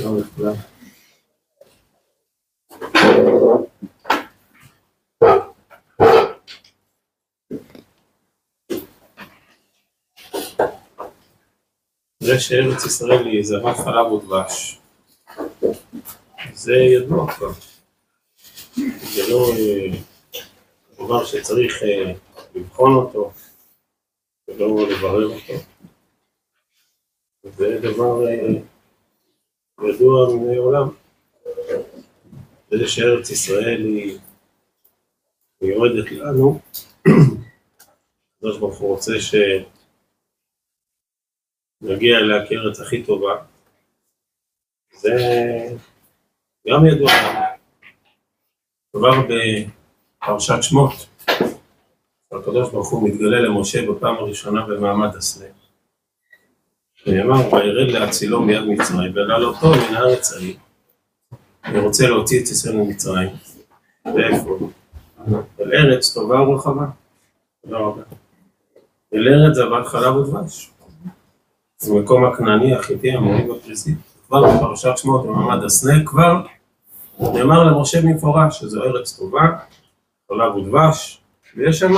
שלום לכולם. זה שארץ ישראל היא זבת חלב ודבש. זה ידוע כבר. זה לא אה, דבר שצריך אה, לבחון אותו ולא לברר אותו. זה דבר אה, ידוע מן העולם. זה שארץ ישראל היא מיועדת לנו, הקדוש ברוך הוא רוצה שנגיע אליה כארץ הכי טובה, זה גם ידוע לנו. כבר בפרשת שמות, הקדוש ברוך הוא מתגלה למשה בפעם הראשונה במעמד הסנה. נאמר, וירד להצילו מיד מצרים, ולעלותו מן הארץ ההיא. אני רוצה להוציא את ישראל ממצרים. ואיפה? אל ארץ טובה ורחבה. תודה רבה. אל ארץ זבת חלב ודבש. זה מקום הכנעני, החיטי, המורי והפריסי. כבר בפרשת שמות במעמד הסנה, כבר נאמר למשה במפורש שזו ארץ טובה, חלב ודבש, ויש שם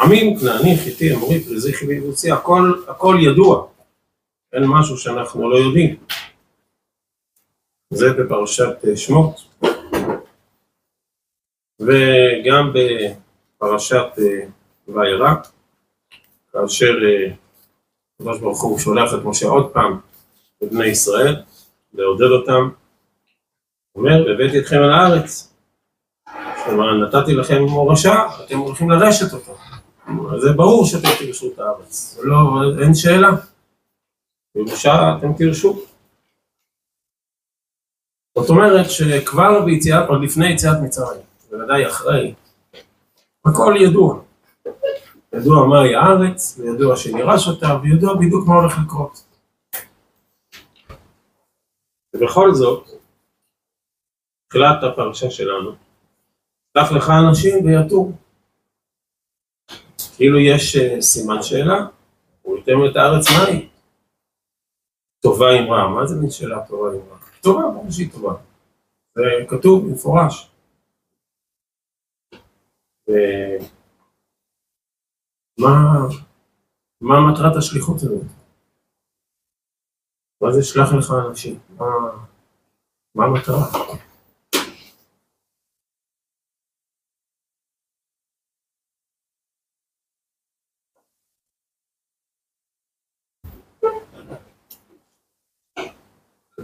עמים, כנעני, חיטי, אמורי, פריזי, חיבי ורוסי, הכל, הכל ידוע, אין משהו שאנחנו לא יודעים. זה בפרשת שמות, וגם בפרשת וירא, כאשר הקדוש ברוך הוא שולח את משה עוד פעם לבני ישראל, לעודד אותם, אומר, והבאתי אתכם אל הארץ, כלומר נתתי לכם מורשה, אתם הולכים לרשת אותו. זה ברור שאתם תרשו את הארץ, לא, אין שאלה. ירושה אתם תרשו. זאת אומרת שכבר ביציאת, עוד לפני יציאת מצרים, בוודאי אחרי, הכל ידוע. ידוע מהי הארץ, וידוע שנירש אותה, וידוע בדיוק מה הולך לקרות. ובכל זאת, תחילת הפרשה שלנו, קח לך אנשים ויתור. כאילו יש uh, סימן שאלה, ייתן את הארץ מהי? טובה עם רע, מה זה מין שאלה טובה עם רע? טובה, ברור שהיא טובה. זה כתוב במפורש. מה מטרת השליחות הזאת? מה זה שלח לך אנשים? מה, מה המטרה?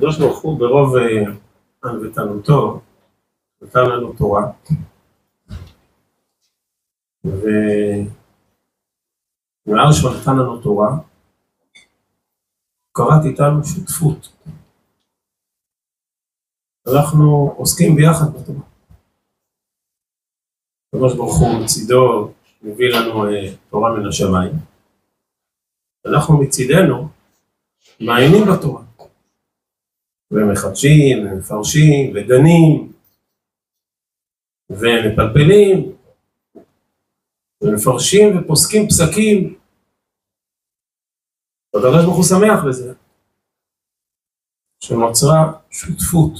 הקדוש ברוך הוא ברוב ענוותנותו נתן לנו תורה. ומאז שהוא נתן לנו תורה קראת איתנו שותפות. אנחנו עוסקים ביחד בתורה. הקדוש ברוך הוא מצידו מביא לנו תורה מן השמיים. אנחנו מצידנו מעיינים בתורה ומחדשים, ומפרשים, ודנים, ומפלפלים, ומפרשים ופוסקים פסקים. והקדוש ברוך הוא שמח בזה, שנוצרה שותפות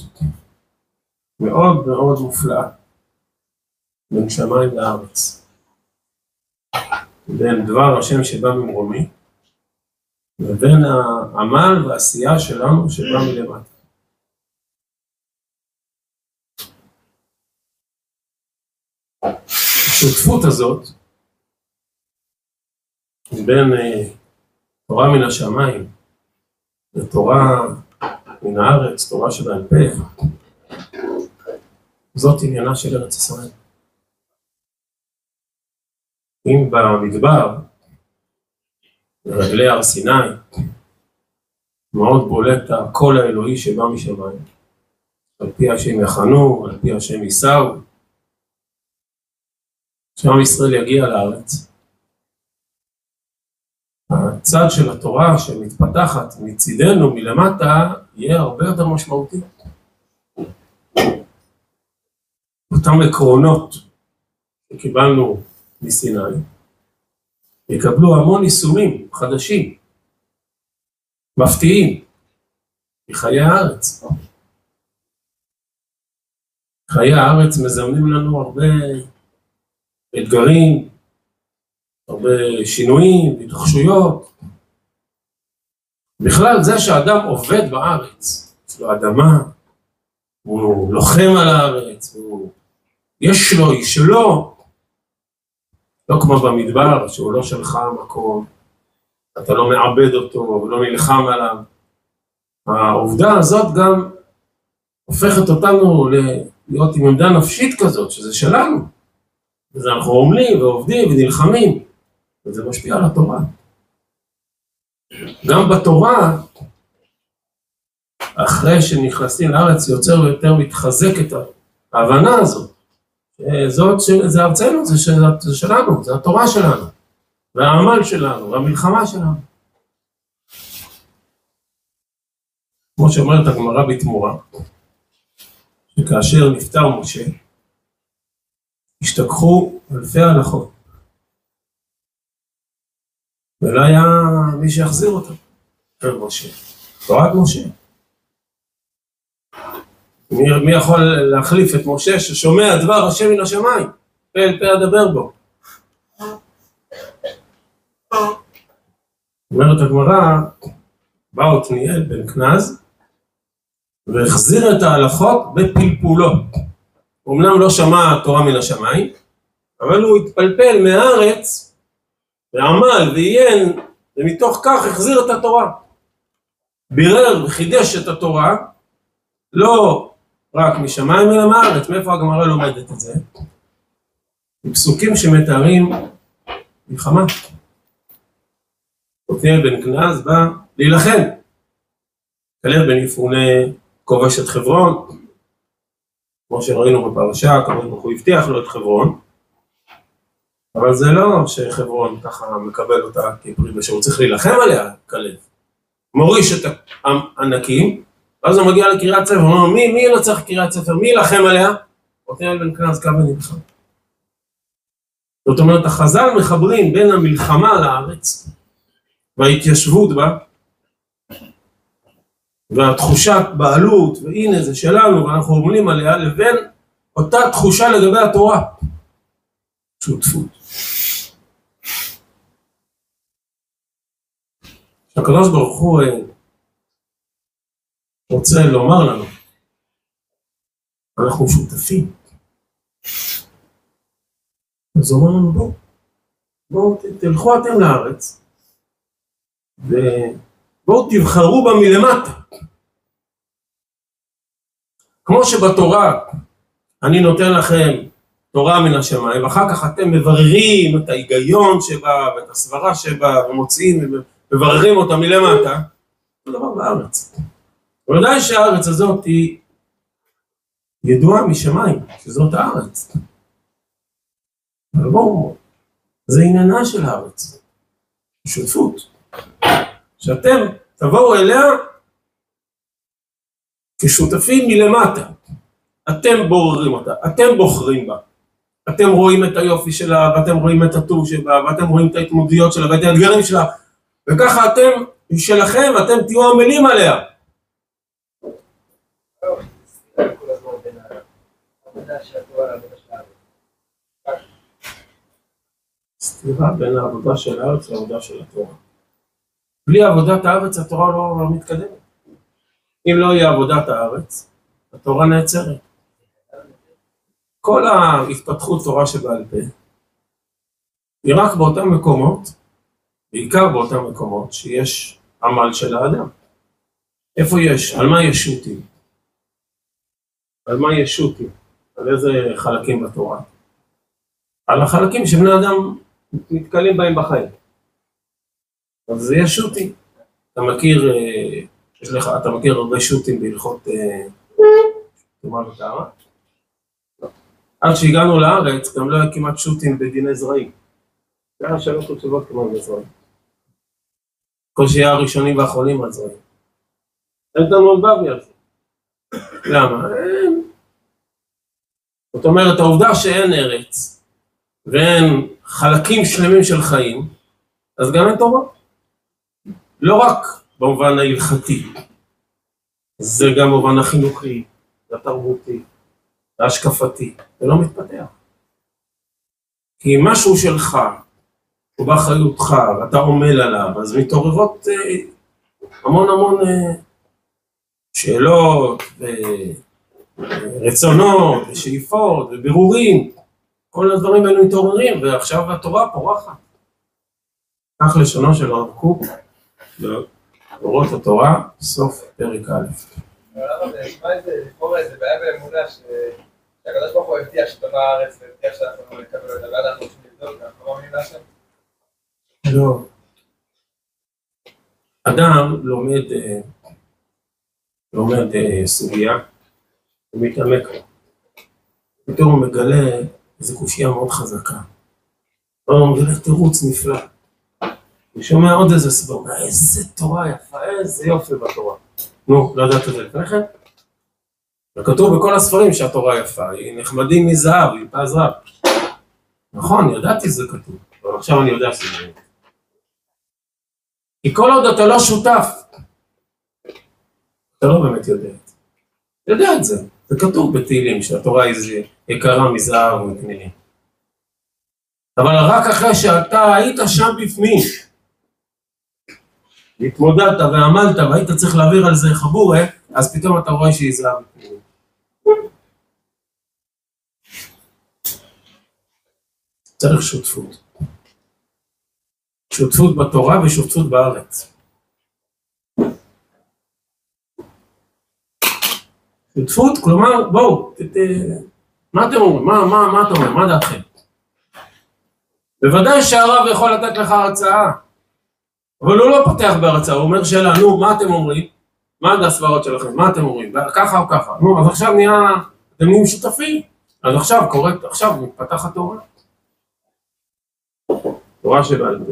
מאוד מאוד מופלאה בין שמיים לארץ, בין דבר השם שבא ממרומי, לבין העמל והעשייה שלנו שבא מלמטה. השותפות הזאת בין אה, תורה מן השמיים לתורה מן הארץ, תורה שבעל פה, זאת עניינה של ארץ ישראל. אם במדבר, ברגלי הר סיני, מאוד בולט הקול האלוהי שבא משמיים, על פי השם יחנו, על פי השם יישאו, שעם ישראל יגיע לארץ. הצד של התורה שמתפתחת מצידנו מלמטה יהיה הרבה יותר משמעותי. אותם עקרונות שקיבלנו מסיני יקבלו המון יישומים חדשים, מפתיעים, מחיי הארץ. חיי הארץ מזמנים לנו הרבה אתגרים, הרבה שינויים, התרחשויות. בכלל זה שאדם עובד בארץ, יש לו אדמה, הוא לוחם על הארץ, הוא... יש לו, היא שלו, לא כמו במדבר, שהוא לא שלך המקום, אתה לא מעבד אותו, לא נלחם עליו. העובדה הזאת גם הופכת אותנו להיות עם עמדה נפשית כזאת, שזה שלנו. אז אנחנו עומלים ועובדים ונלחמים, וזה משפיע על התורה. גם בתורה, אחרי שנכנסים לארץ, יותר ויותר מתחזקת ההבנה הזאת. זאת, זה ארצנו, זה, של, זה שלנו, זה התורה שלנו, והעמל שלנו, והמלחמה שלנו. כמו שאומרת הגמרא בתמורה, שכאשר נפטר משה, השתכחו אלפי הלכות. ולא היה מי שיחזיר אותם, אל משה, תורת משה. מי, מי יכול להחליף את משה ששומע דבר השם מן השמיים, פה אל פה אדבר בו. אומרת הגמרא, בא עתניאל בן כנז והחזיר את ההלכות בפלפולו. אמנם לא שמע תורה מן השמיים, אבל הוא התפלפל מהארץ ועמל ועיין, ומתוך כך החזיר את התורה. בירר וחידש את התורה, לא רק משמיים אלא מארץ. מאיפה הגמרא לומדת את זה? פסוקים שמתארים מלחמה. עתניאל בן כנז בא להילחם. כלב בן יפונה כובש את חברון, כמו שראינו בפרשה, כמובן הוא הבטיח לו את חברון, אבל זה לא שחברון ככה מקבל אותה כפרי שהוא צריך להילחם עליה, כלב. מוריש את הענקים, ואז הוא מגיע לקריית ספר, הוא אומר, מי, מי ינצח קריית ספר? מי יילחם עליה? עתניאל בן כנז קם ונלחם. זאת אומרת, החז"ל מחברים בין המלחמה לארץ וההתיישבות בה, והתחושת בעלות, והנה זה שלנו ואנחנו עומלים עליה, לבין אותה תחושה לגבי התורה. שותפות. הקדוש ברוך הוא אה, רוצה לומר לנו, אנחנו שותפים. אז הוא אומר לנו בואו, בואו תלכו אתם לארץ ובואו תבחרו בה מלמטה. כמו שבתורה אני נותן לכם תורה מן השמיים, ואחר כך אתם מבררים את ההיגיון שבה ואת הסברה שבה ומוציאים ומבררים אותה מלמטה, זה דבר בארץ. ודאי שהארץ הזאת היא ידועה משמיים, שזאת הארץ. אבל בואו, זה עניינה של הארץ, שותפות. שאתם תבואו אליה כשותפים מלמטה. אתם בוררים אותה, אתם בוחרים בה. אתם רואים את היופי שלה, ואתם רואים את הטוב שלה, ואתם רואים את ההתמודדויות שלה, ואת האתגרים שלה, וככה אתם, שלכם, אתם תהיו עמלים עליה. סתירה בין העבודה של הארץ לעבודה של התורה. בלי עבודת הארץ התורה לא, לא מתקדמת. אם לא יהיה עבודת הארץ, התורה נעצרת. כל ההתפתחות תורה שבעל פה היא רק באותם מקומות, בעיקר באותם מקומות שיש עמל של האדם. איפה יש? על מה יש שו"תים? על מה יש שו"תים? על איזה חלקים בתורה? על החלקים שבני אדם נתקלים בהם בחיים. אז זה יש שו"תים. אתה מכיר, אה, יש לך, אתה מכיר הרבה שו"תים בהלכות אה, וטהרה? עד שהגענו לארץ גם לא היה כמעט שו"תים בדיני זרעים. זה היה שלוש תשובות כמעט בזרעים. כל שיהיה הראשונים והאחרונים על זרעים. אין תלמוד בבלי על זה. למה? זאת אומרת, העובדה שאין ארץ ואין חלקים שלמים של חיים, אז גם אין תורה. לא רק במובן ההלכתי, זה גם במובן החינוכי, התרבותי, ההשקפתי, זה לא מתפתח. כי אם משהו שלך, הוא באחריותך, ואתה עמל עליו, אז מתעוררות אה, המון המון אה, שאלות, ורצונות, ושאיפות, ובירורים, כל הדברים האלו מתעוררים, ועכשיו התורה פורחת. כך לשונו של הרב קוק, באורות התורה, סוף פרק א'. שהקדוש ברוך הוא הבטיח שתבוא הארץ והבטיח שאנחנו נקבל אותה, ואז אנחנו רוצים לבדוק, אנחנו לא מאמינים להשם. לא. אדם לומד, אה, לומד אה, סוגיה, הוא מתעמק בה. פתאום הוא מגלה איזו קושייה מאוד חזקה. הוא מגלה תירוץ נפלא. הוא שומע עוד איזה סבור, איזה תורה יפה, איזה יופי בתורה. נו, לא ידעת את זה לפני כן? וכתוב בכל הספרים שהתורה יפה, היא נחמדים מזהב, היא פז רב. נכון, ידעתי שזה כתוב, אבל עכשיו אני יודע שזה לא. כי כל עוד אתה לא שותף, אתה לא באמת יודע את זה. יודע את זה, זה כתוב בתהילים שהתורה היא יקרה מזהב ומתמילים. אבל רק אחרי שאתה היית שם בפנים, התמודדת ועמלת והיית צריך להעביר על זה חבורה, אז פתאום אתה רואה שהיא זהב. צריך שותפות. שותפות בתורה ושותפות בארץ. שותפות, כלומר, בואו, מה אתם אומרים? מה, מה, מה אתם אומרים? מה דעתכם? בוודאי שהרב יכול לתת לך הרצאה, אבל הוא לא פותח בהרצאה, הוא אומר שאלה, נו, מה אתם אומרים? מה הסברות שלכם? מה אתם אומרים? ככה או ככה? נו, אז עכשיו נהיה, אתם נהיים שותפים, אז עכשיו קורית, עכשיו מתפתחת תורה. תורה שבעל פה.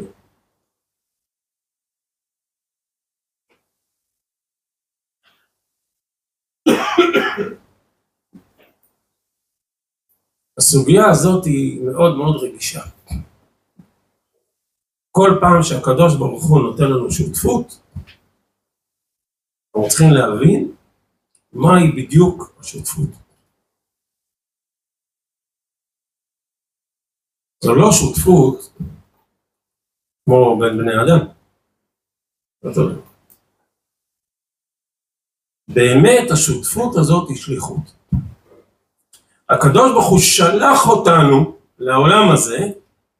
הסוגיה הזאת היא מאוד מאוד רגישה. כל פעם שהקדוש ברוך הוא נותן לנו שותפות, אנחנו צריכים להבין מהי בדיוק השותפות. זו לא שותפות כמו בין בני אדם. באמת השותפות הזאת היא שליחות. הקדוש ברוך הוא שלח אותנו לעולם הזה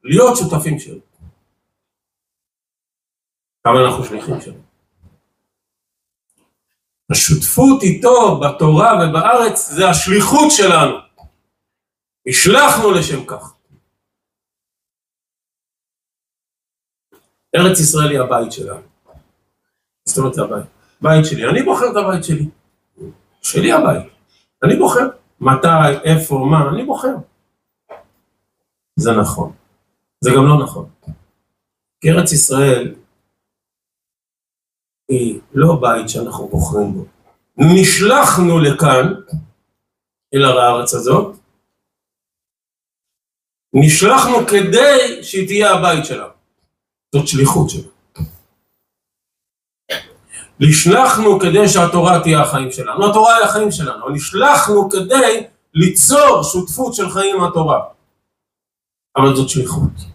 להיות שותפים שלו. כמה אנחנו שליחים שלו. השותפות איתו בתורה ובארץ זה השליחות שלנו. השלחנו לשם כך. ארץ ישראל היא הבית שלנו. זאת אומרת, זה הבית. בית שלי, אני בוחר את הבית שלי. שלי הבית. אני בוחר. מתי, איפה, מה, אני בוחר. זה נכון. זה גם לא נכון. כי ארץ ישראל היא לא בית שאנחנו בוחרים בו. נשלחנו לכאן, אל הארץ הזאת, נשלחנו כדי שהיא תהיה הבית שלנו. זאת שליחות שלנו. נשלחנו כדי שהתורה תהיה החיים שלנו. התורה היא החיים שלנו. נשלחנו כדי ליצור שותפות של חיים עם התורה. אבל זאת שליחות.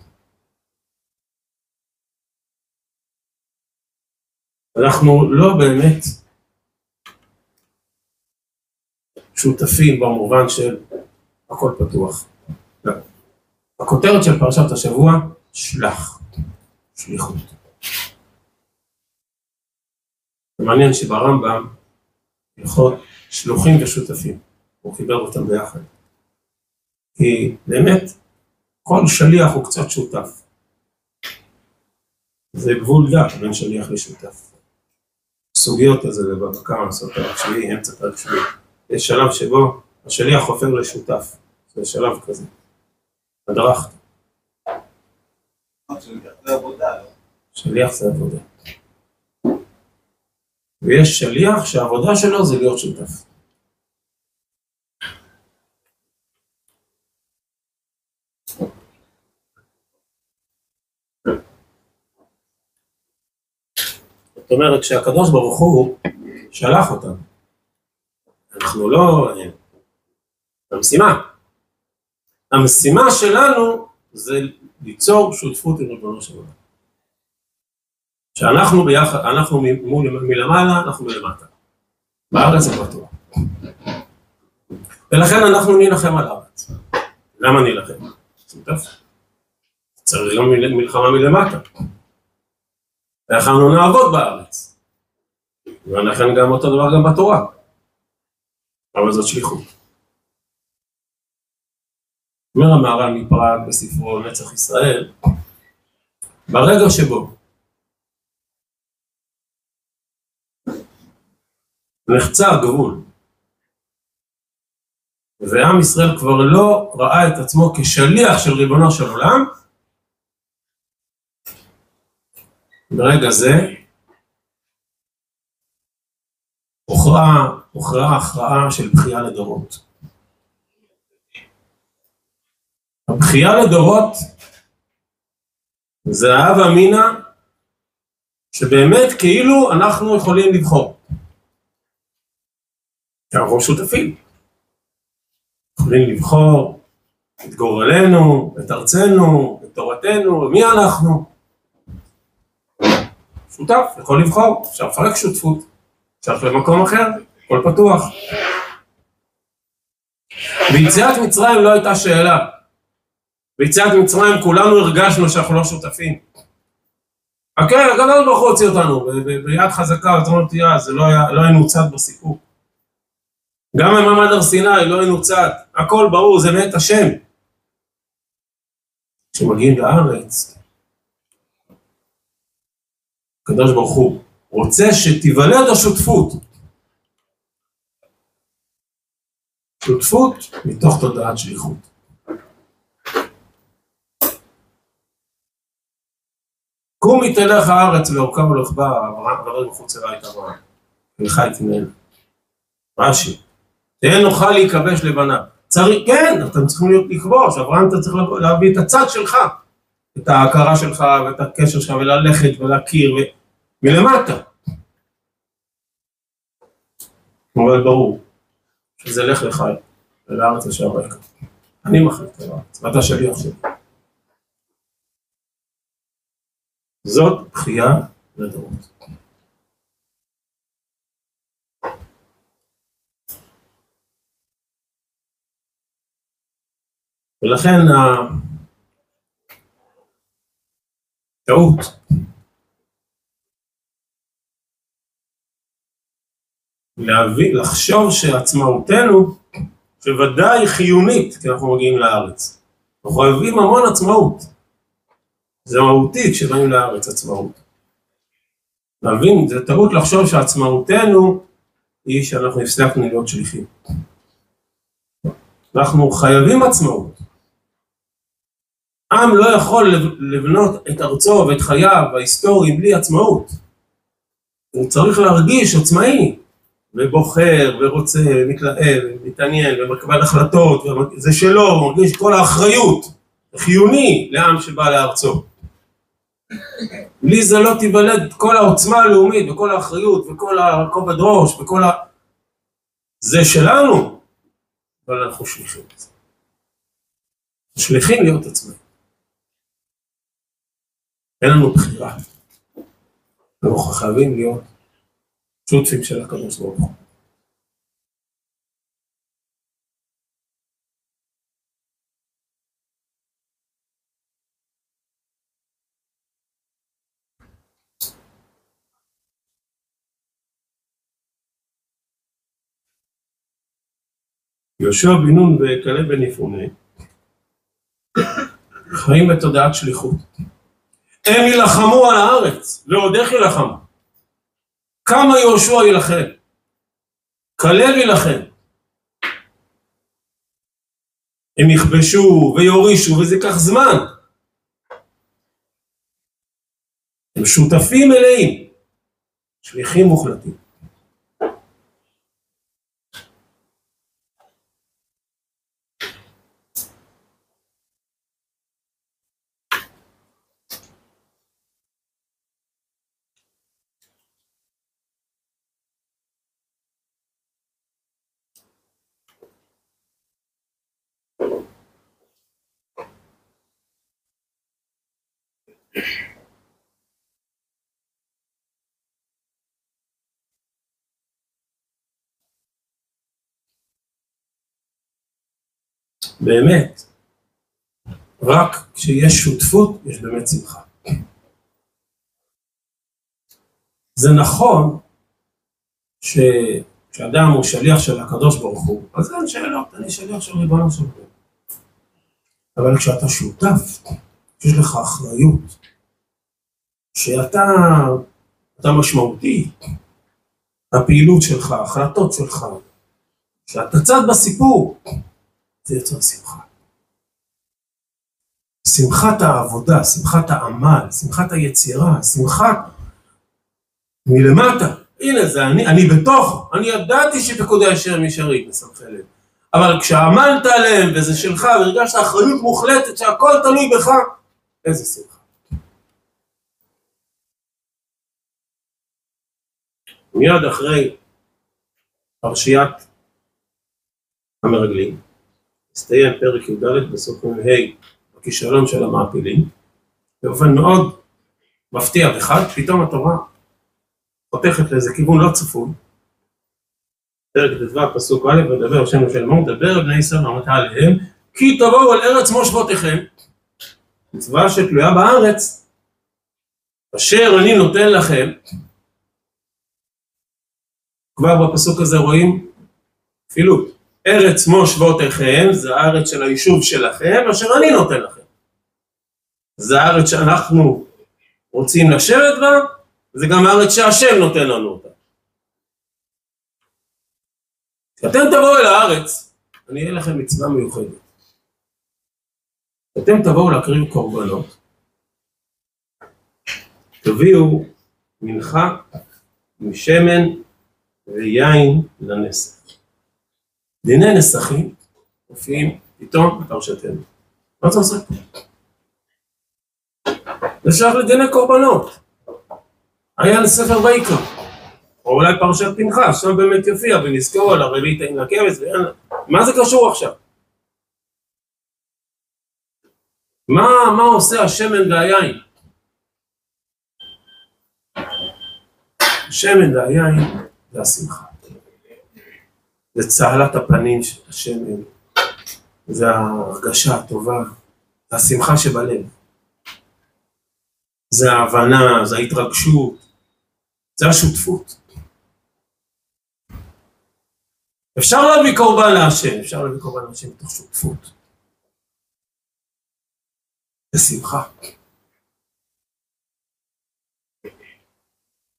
אנחנו לא באמת שותפים במובן של הכל פתוח. לא. הכותרת של פרשת השבוע, שלח, שליחות. זה מעניין שברמב"ם הלכות שלוחים ושותפים, הוא חיבר אותם ביחד. כי באמת, כל שליח הוא קצת שותף. זה גבול דק בין שליח לשותף. סוגיות הזה בבקר, סוף פרק שביעי, אמצע פרק שביעי. יש שלב שבו השליח הופך לשותף. זה שלב כזה. הדרכת. שליח זה עבודה. ויש שליח שהעבודה שלו זה להיות שותף. זאת אומרת שהקדוש ברוך הוא שלח אותנו, אנחנו לא... המשימה. המשימה שלנו זה ליצור שותפות עם ריבונו של עולם. שאנחנו ביחד, אנחנו מול, מלמעלה, אנחנו מלמטה. בארץ זה בטוח. ולכן אנחנו נילחם על הארץ. למה נילחם? צריך גם מלחמה מלמטה. ואנחנו נעבוד בארץ. ולכן גם אותו דבר גם בתורה. אבל זאת שליחות. אומר המהר"ל מפראג בספרו נצח ישראל, ברגע שבו נחצה הגבול ועם ישראל כבר לא ראה את עצמו כשליח של ריבונו של עולם, ברגע זה הוכרעה הכרעה של בכייה לדורות. הבכייה לדורות זה האב אמינא שבאמת כאילו אנחנו יכולים לבחור. אנחנו שותפים. יכולים לבחור את גורלנו, את ארצנו, את תורתנו, מי אנחנו. שותף, יכול לבחור, אפשר לפרק שותפות, אפשר ללכת למקום אחר, הכל פתוח. ביציאת מצרים לא הייתה שאלה. ביציאת מצרים כולנו הרגשנו שאנחנו לא שותפים. כן, הקדוש ברוך הוא הוציא אותנו ביד חזקה, ותאמרו תהיה, זה לא, היה, לא היינו צד בסיפור. גם במעמד הר סיני לא היינו צד, הכל ברור, זה מאת השם. כשמגיעים לארץ, הקדוש ברוך הוא רוצה שתיוולד השותפות. שותפות מתוך תודעת שליחות. קומי תלך הארץ לאורכה ולכבה, אברהם מחוץ לבית אברהם, ולך יתנהל. רש"י, תהיה נוכל להיכבש לבניו. צריך, כן, אתם צריכים להיות לכבוש, אברהם אתה צריך להביא את הצד שלך, את ההכרה שלך ואת הקשר שלך וללכת ולהכיר ו... מלמטה. אבל ברור שזה לך לך ולארץ אשר רקע. אני מחליט על הארץ, ואתה שלי. זאת בכייה לדורות. ולכן הטעות להביא, לחשוב שעצמאותנו, שוודאי חיונית כי אנחנו מגיעים לארץ. אנחנו חייבים המון עצמאות. זה מהותי כשבאים לארץ עצמאות. להבין, זה טעות לחשוב שעצמאותנו היא שאנחנו הפסקנו להיות שליחים. אנחנו חייבים עצמאות. עם לא יכול לבנות את ארצו ואת חייו ההיסטוריים בלי עצמאות. הוא צריך להרגיש עצמאי, ובוחר, ורוצה, מתלהב, מתעניין, ומקבל החלטות, זה שלו, הוא מרגיש כל האחריות, חיוני לעם שבא לארצו. בלי זה לא תיוולד כל העוצמה הלאומית, וכל האחריות, וכל הכובד ראש, וכל ה... זה שלנו, אבל אנחנו שליחים. שליחים להיות עצמאים. אין לנו בחירה. אנחנו חייבים להיות שותפים של הקדוש ברוך הוא. יהושע בן נון וכלב בן יפונה חיים בתודעת שליחות. הם יילחמו על הארץ, ועוד איך יילחמו. כמה יהושע יילחם, כלב יילחם. הם יכבשו ויורישו וזה ייקח זמן. הם שותפים מלאים, שליחים מוחלטים. באמת, רק כשיש שותפות יש באמת שמחה. זה נכון שכשאדם הוא שליח של הקדוש ברוך הוא, אז אין שאלות, אני שליח של ריבונו של עולם. אבל כשאתה שותף, יש לך אחריות, שאתה אתה משמעותי, הפעילות שלך, ההחלטות שלך, שאתה צד בסיפור, זה יוצר שמחה. שמחת העבודה, שמחת העמל, שמחת היצירה, שמחת מלמטה. הנה זה אני, אני בתוך, אני ידעתי שפקודי אשר משארית מסמכלת. אבל כשעמלת עליהם וזה שלך והרגשת אחריות מוחלטת שהכל תלוי בך, איזה שמחה. מיד אחרי פרשיית המרגלים, הסתיים פרק י"ד בסוף ה' בכישלון של המעפילים, באופן מאוד מפתיע וחד, פתאום התורה חותכת לאיזה כיוון לא צפוי. פרק ט"ו פסוק א' ודבר השם של אמור דבר בני ישראל ואמרת עליהם כי תבואו על ארץ מושבותיכם. מצווה שתלויה בארץ. אשר אני נותן לכם. כבר בפסוק הזה רואים כפילות ארץ מושבותיכם זה הארץ של היישוב שלכם אשר אני נותן לכם. זה הארץ שאנחנו רוצים לשבת בה זה גם הארץ שהשם נותן לנו אותה. כשאתם תבואו אל הארץ אני אהיה לכם מצווה מיוחדת. כשאתם תבואו להקריב קורבנות תביאו מנחה עם שמן ויין לנסך דיני נסכים מופיעים פתאום בפרשתנו. מה זה עושה? זה שייך לדיני קורבנות. היה לספר ויקרא, או אולי פרשת פנחס, שם באמת יופיע ונזכרו על הרבית עם הכבש, מה זה קשור עכשיו? מה, מה עושה השמן והיין? השמן והיין זה השמחה. זה צהלת הפנים של השמן, זה ההרגשה הטובה, השמחה שבלב, זה ההבנה, זה ההתרגשות, זה השותפות. אפשר להביא קורבן להשם, אפשר להביא קורבן להשם מתוך שותפות. בשמחה.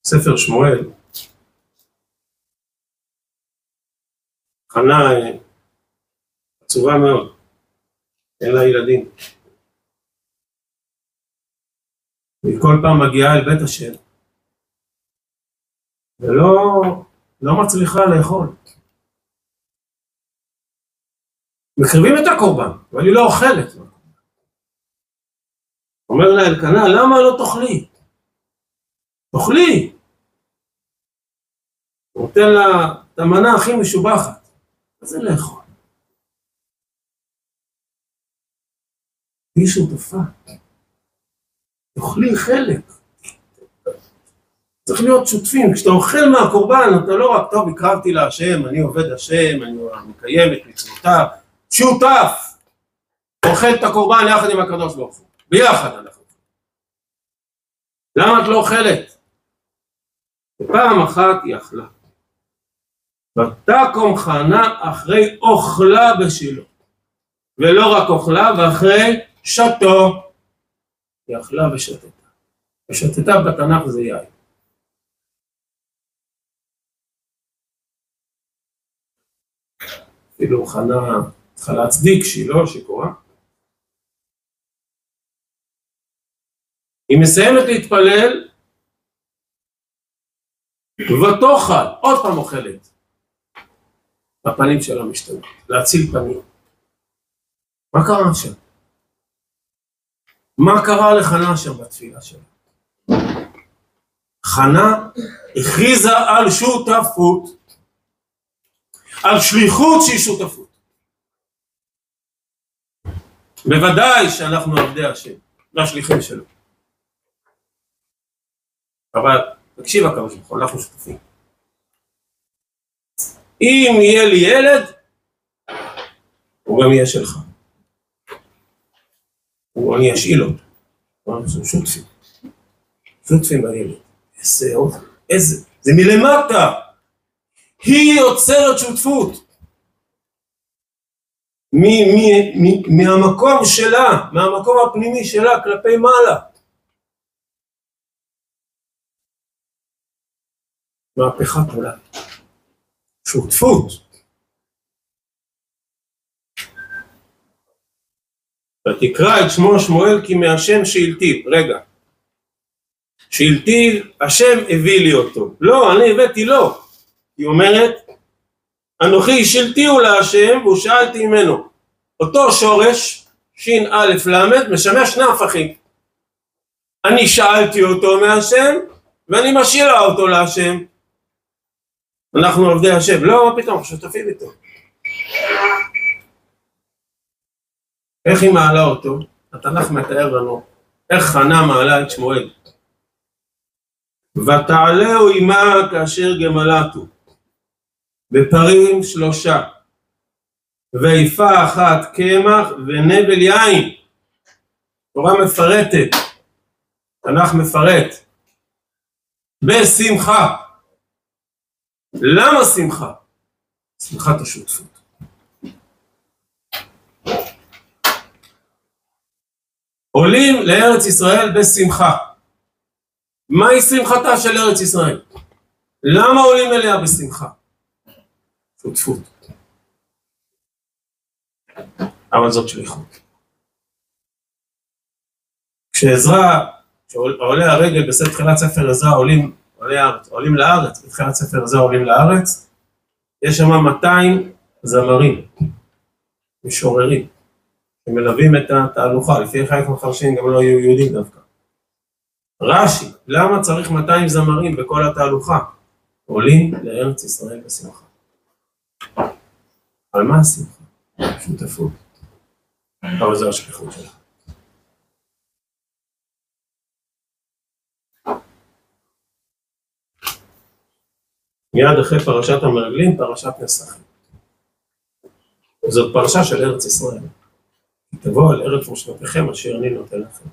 ספר שמואל חנה עצובה מאוד, אין לה ילדים. והיא כל פעם מגיעה אל בית השם, ולא לא מצליחה לאכול. מקריבים את הקורבן, אבל היא לא אוכלת. אומר לה אלקנה, למה לא תאכלי? תאכלי! הוא נותן לה את המנה הכי משובחת. זה לאכול? היא שותפה. תאכלי חלק. צריך להיות שותפים. כשאתה אוכל מהקורבן, אתה לא רק, טוב, הקרבתי להשם, אני עובד השם, אני מקיים את מצוותיו. שותף! אוכל את הקורבן יחד עם הקדוש ברוך הוא. ביחד אנחנו. למה את לא אוכלת? ופעם אחת היא אכלה. ותקום חנה אחרי אוכלה בשילה. ולא רק אוכלה, ואחרי שתו. היא אכלה ושתתה. ושתתה בתנ"ך זה יין. אפילו חנה צריכה להצדיק שהיא לא שיכורה. היא מסיימת להתפלל ותאכל, עוד פעם אוכלת. הפנים שלה משתנות, להציל פנים. מה קרה שם? מה קרה לחנה שם בתפילה שלה? חנה הכריזה על שותפות, על שליחות שהיא שותפות. בוודאי שאנחנו עבדי השם, והשליחים שלו. אבל תקשיב הוא, אנחנו שותפים. אם יהיה לי ילד, הוא גם יהיה שלך. הוא אני אשאיל אותו. אנחנו שותפים. שותפים בילד. איזה עוד, איזה, זה מלמטה. היא יוצרת שותפות. מ- מ- מ- מהמקום שלה, מהמקום הפנימי שלה כלפי מעלה. מהפכת עולם. שותפות. ותקרא את שמו שמואל כי מהשם שאלתיו. רגע. שאלתיו, השם הביא לי אותו. לא, אני הבאתי לו. היא אומרת, אנוכי שאלתיהו להשם והוא שאלתי ממנו. אותו שורש, ש"א-ל, משמש שני הפכים. אני שאלתי אותו מהשם ואני משאירה אותו להשם. אנחנו עובדי השם. לא, מה פתאום, שותפים איתו. איך היא מעלה אותו? התנ"ך מתאר לנו איך חנה מעלה את שמואל. ותעלהו עמה כאשר גמלתו בפרים שלושה ויפה אחת קמח ונבל יין תורה מפרטת תנ"ך מפרט בשמחה למה שמחה? שמחת השותפות עולים לארץ ישראל בשמחה מהי שמחתה של ארץ ישראל? למה עולים אליה בשמחה? שותפות. אבל זאת שליחות. כשעזרא, כשעולה הרגל בספר תחילת ספר עזרא עולים, עולים, לארץ, בתחילת ספר עזרא עולים לארץ, יש שם 200 זמרים, משוררים, שמלווים את התהלוכה, לפי חלק מהחרשים גם לא היו יהודים דווקא. רש"י, למה צריך 200 זמרים בכל התהלוכה? עולים לארץ ישראל בשמחה. על מה השמחה? שותפות. אבל זו השליחות שלך. מיד אחרי פרשת המרגלים, פרשת נסחים. זאת פרשה של ארץ ישראל. תבואו אל ארץ מושבתכם אשר אני נותן לכם.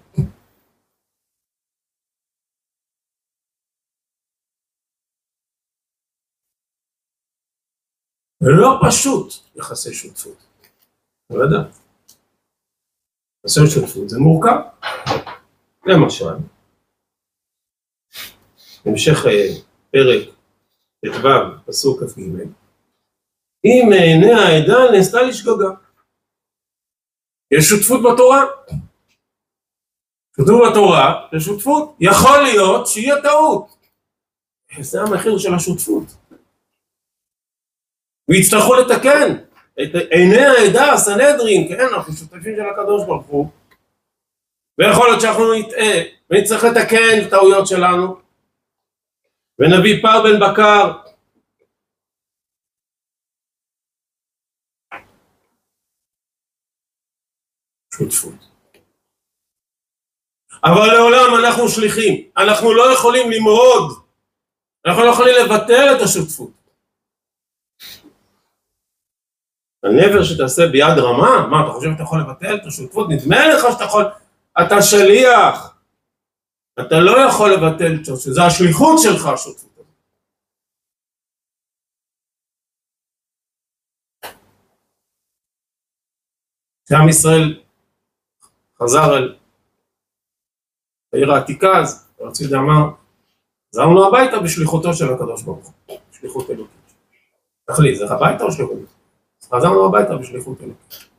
לא פשוט יחסי שותפות. לא יודע. יחסי שותפות זה מורכב. למשל, המשך פרק ט"ו, פסוק כ"ג, אם מעיני העדה נעשתה לשגוגה. יש שותפות בתורה. כתוב בתורה, זה שותפות. יכול להיות שיהיה טעות. זה המחיר של השותפות. ויצטרכו לתקן את עיני העדה, הסנהדרין, כן, אנחנו שותפים של הקדוש ברוך הוא, ויכול להיות שאנחנו נטעה, ונצטרך לתקן את הטעויות שלנו, ונביא פר בן בקר. שותפות. אבל לעולם אנחנו שליחים, אנחנו לא יכולים למרוד, אנחנו לא יכולים לבטל את השותפות. הנבר שתעשה ביד רמה, מה אתה חושב שאתה יכול לבטל את השותפות? נדמה לך שאתה יכול, אתה שליח, אתה לא יכול לבטל את השותפות, זה השליחות שלך השותפות. כשעם ישראל חזר אל העיר העתיקה אז, יודע מה, חזרנו הביתה בשליחותו של הקדוש ברוך הוא, שליחות אלוקית. תחליט, זה הביתה או שליחות? חזרנו הביתה בשליחות אלוקית.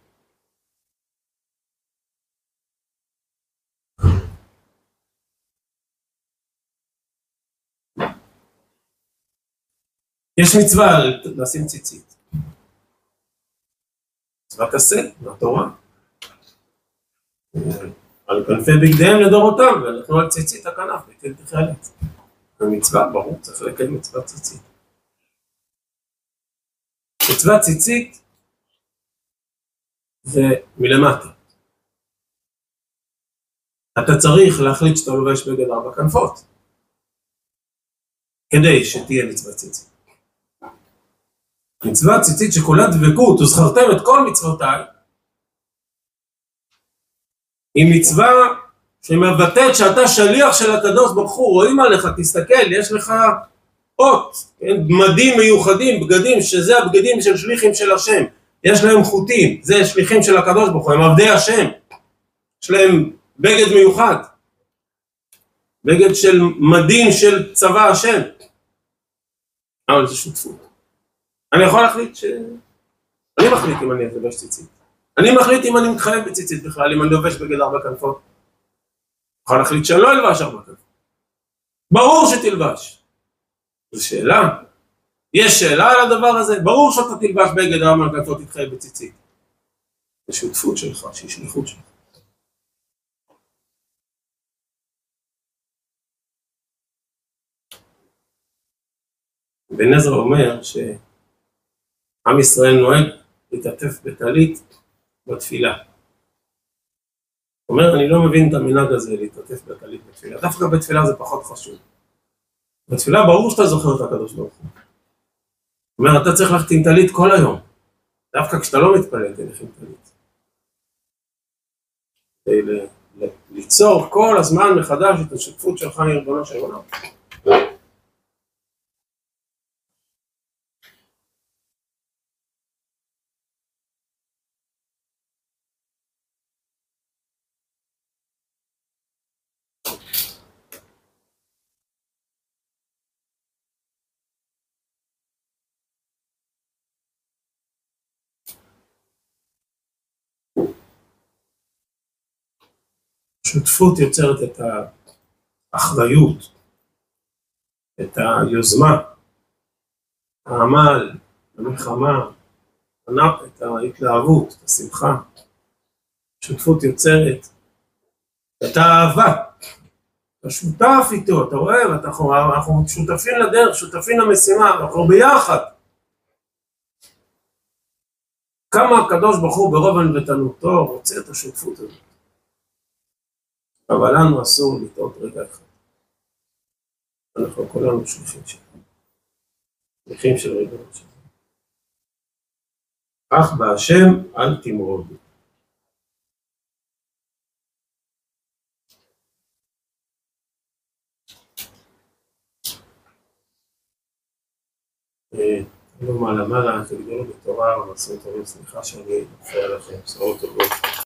יש מצווה לשים ציצית. מצוות עשה, בתורה. על כנפי בגדיהם לדורותם, ונתנו על ציצית הכנף, וכן תחלת. במצווה, ברור, צריך לקיים מצוות ציצית. מצוות ציצית זה מלמטה. אתה צריך להחליט שאתה לובש בגד ארבע כנפות. כדי שתהיה מצוות ציצית. מצוות ציצית שכולה דבקות, וזכרתם את כל מצוותיי, היא מצווה שמבטאת שאתה שליח של הקדוש ברוך הוא, רואים עליך, תסתכל, יש לך אות, כן? מדים מיוחדים, בגדים, שזה הבגדים של שליחים של השם, יש להם חוטים, זה שליחים של הקדוש ברוך הוא, הם עבדי השם, יש להם בגד מיוחד, בגד של מדים של צבא השם, אבל זה שותפות. אני יכול להחליט ש... אני מחליט אם אני אתלבש ציצית. אני מחליט אם אני מתחייב בציצית בכלל, אם אני לובש בגד ארבע כנפות. יכול להחליט שאני לא אלבש ארבע כנפות. ברור שתלבש. זו שאלה. יש שאלה על הדבר הזה? ברור שאתה תלבש בגד ארבע כנפות, תתחייב בציצית. זה שותפות שלך, שהיא שליחות שלך. בן עזרא אומר שעם ישראל נוהג להתעטף בטלית בתפילה. אומר, אני לא מבין את המנהג הזה להתעטף בטלית בתפילה, דווקא בתפילה זה פחות חשוב. בתפילה ברור שאתה זוכר את הקדוש ברוך הוא. אומר, אתה צריך ללכת עם טלית כל היום. דווקא כשאתה לא מתפלל, תלך עם טלית. ליצור כל הזמן מחדש את השותפות שלך עם ריבונו של עולם. שותפות יוצרת את האחריות, את היוזמה, העמל, המלחמה, את ההתלהבות, את השמחה. שותפות יוצרת את האהבה. אתה שותף איתו, אתה רואה, אנחנו, אנחנו שותפים לדרך, שותפים למשימה, אנחנו ביחד. כמה הקדוש ברוך הוא ברוב ענוותנותו רוצה את השותפות הזאת. אבל לנו אסור לטעות רגע אחד. אנחנו כולנו שליחים שלנו. שליחים של ריבונות שלנו. אך בהשם אל תמרוד. לא מעלה מעלה, תגדלו בתורה ומסורת טובים, סליחה שאני מפריע לכם, בשורות טובות.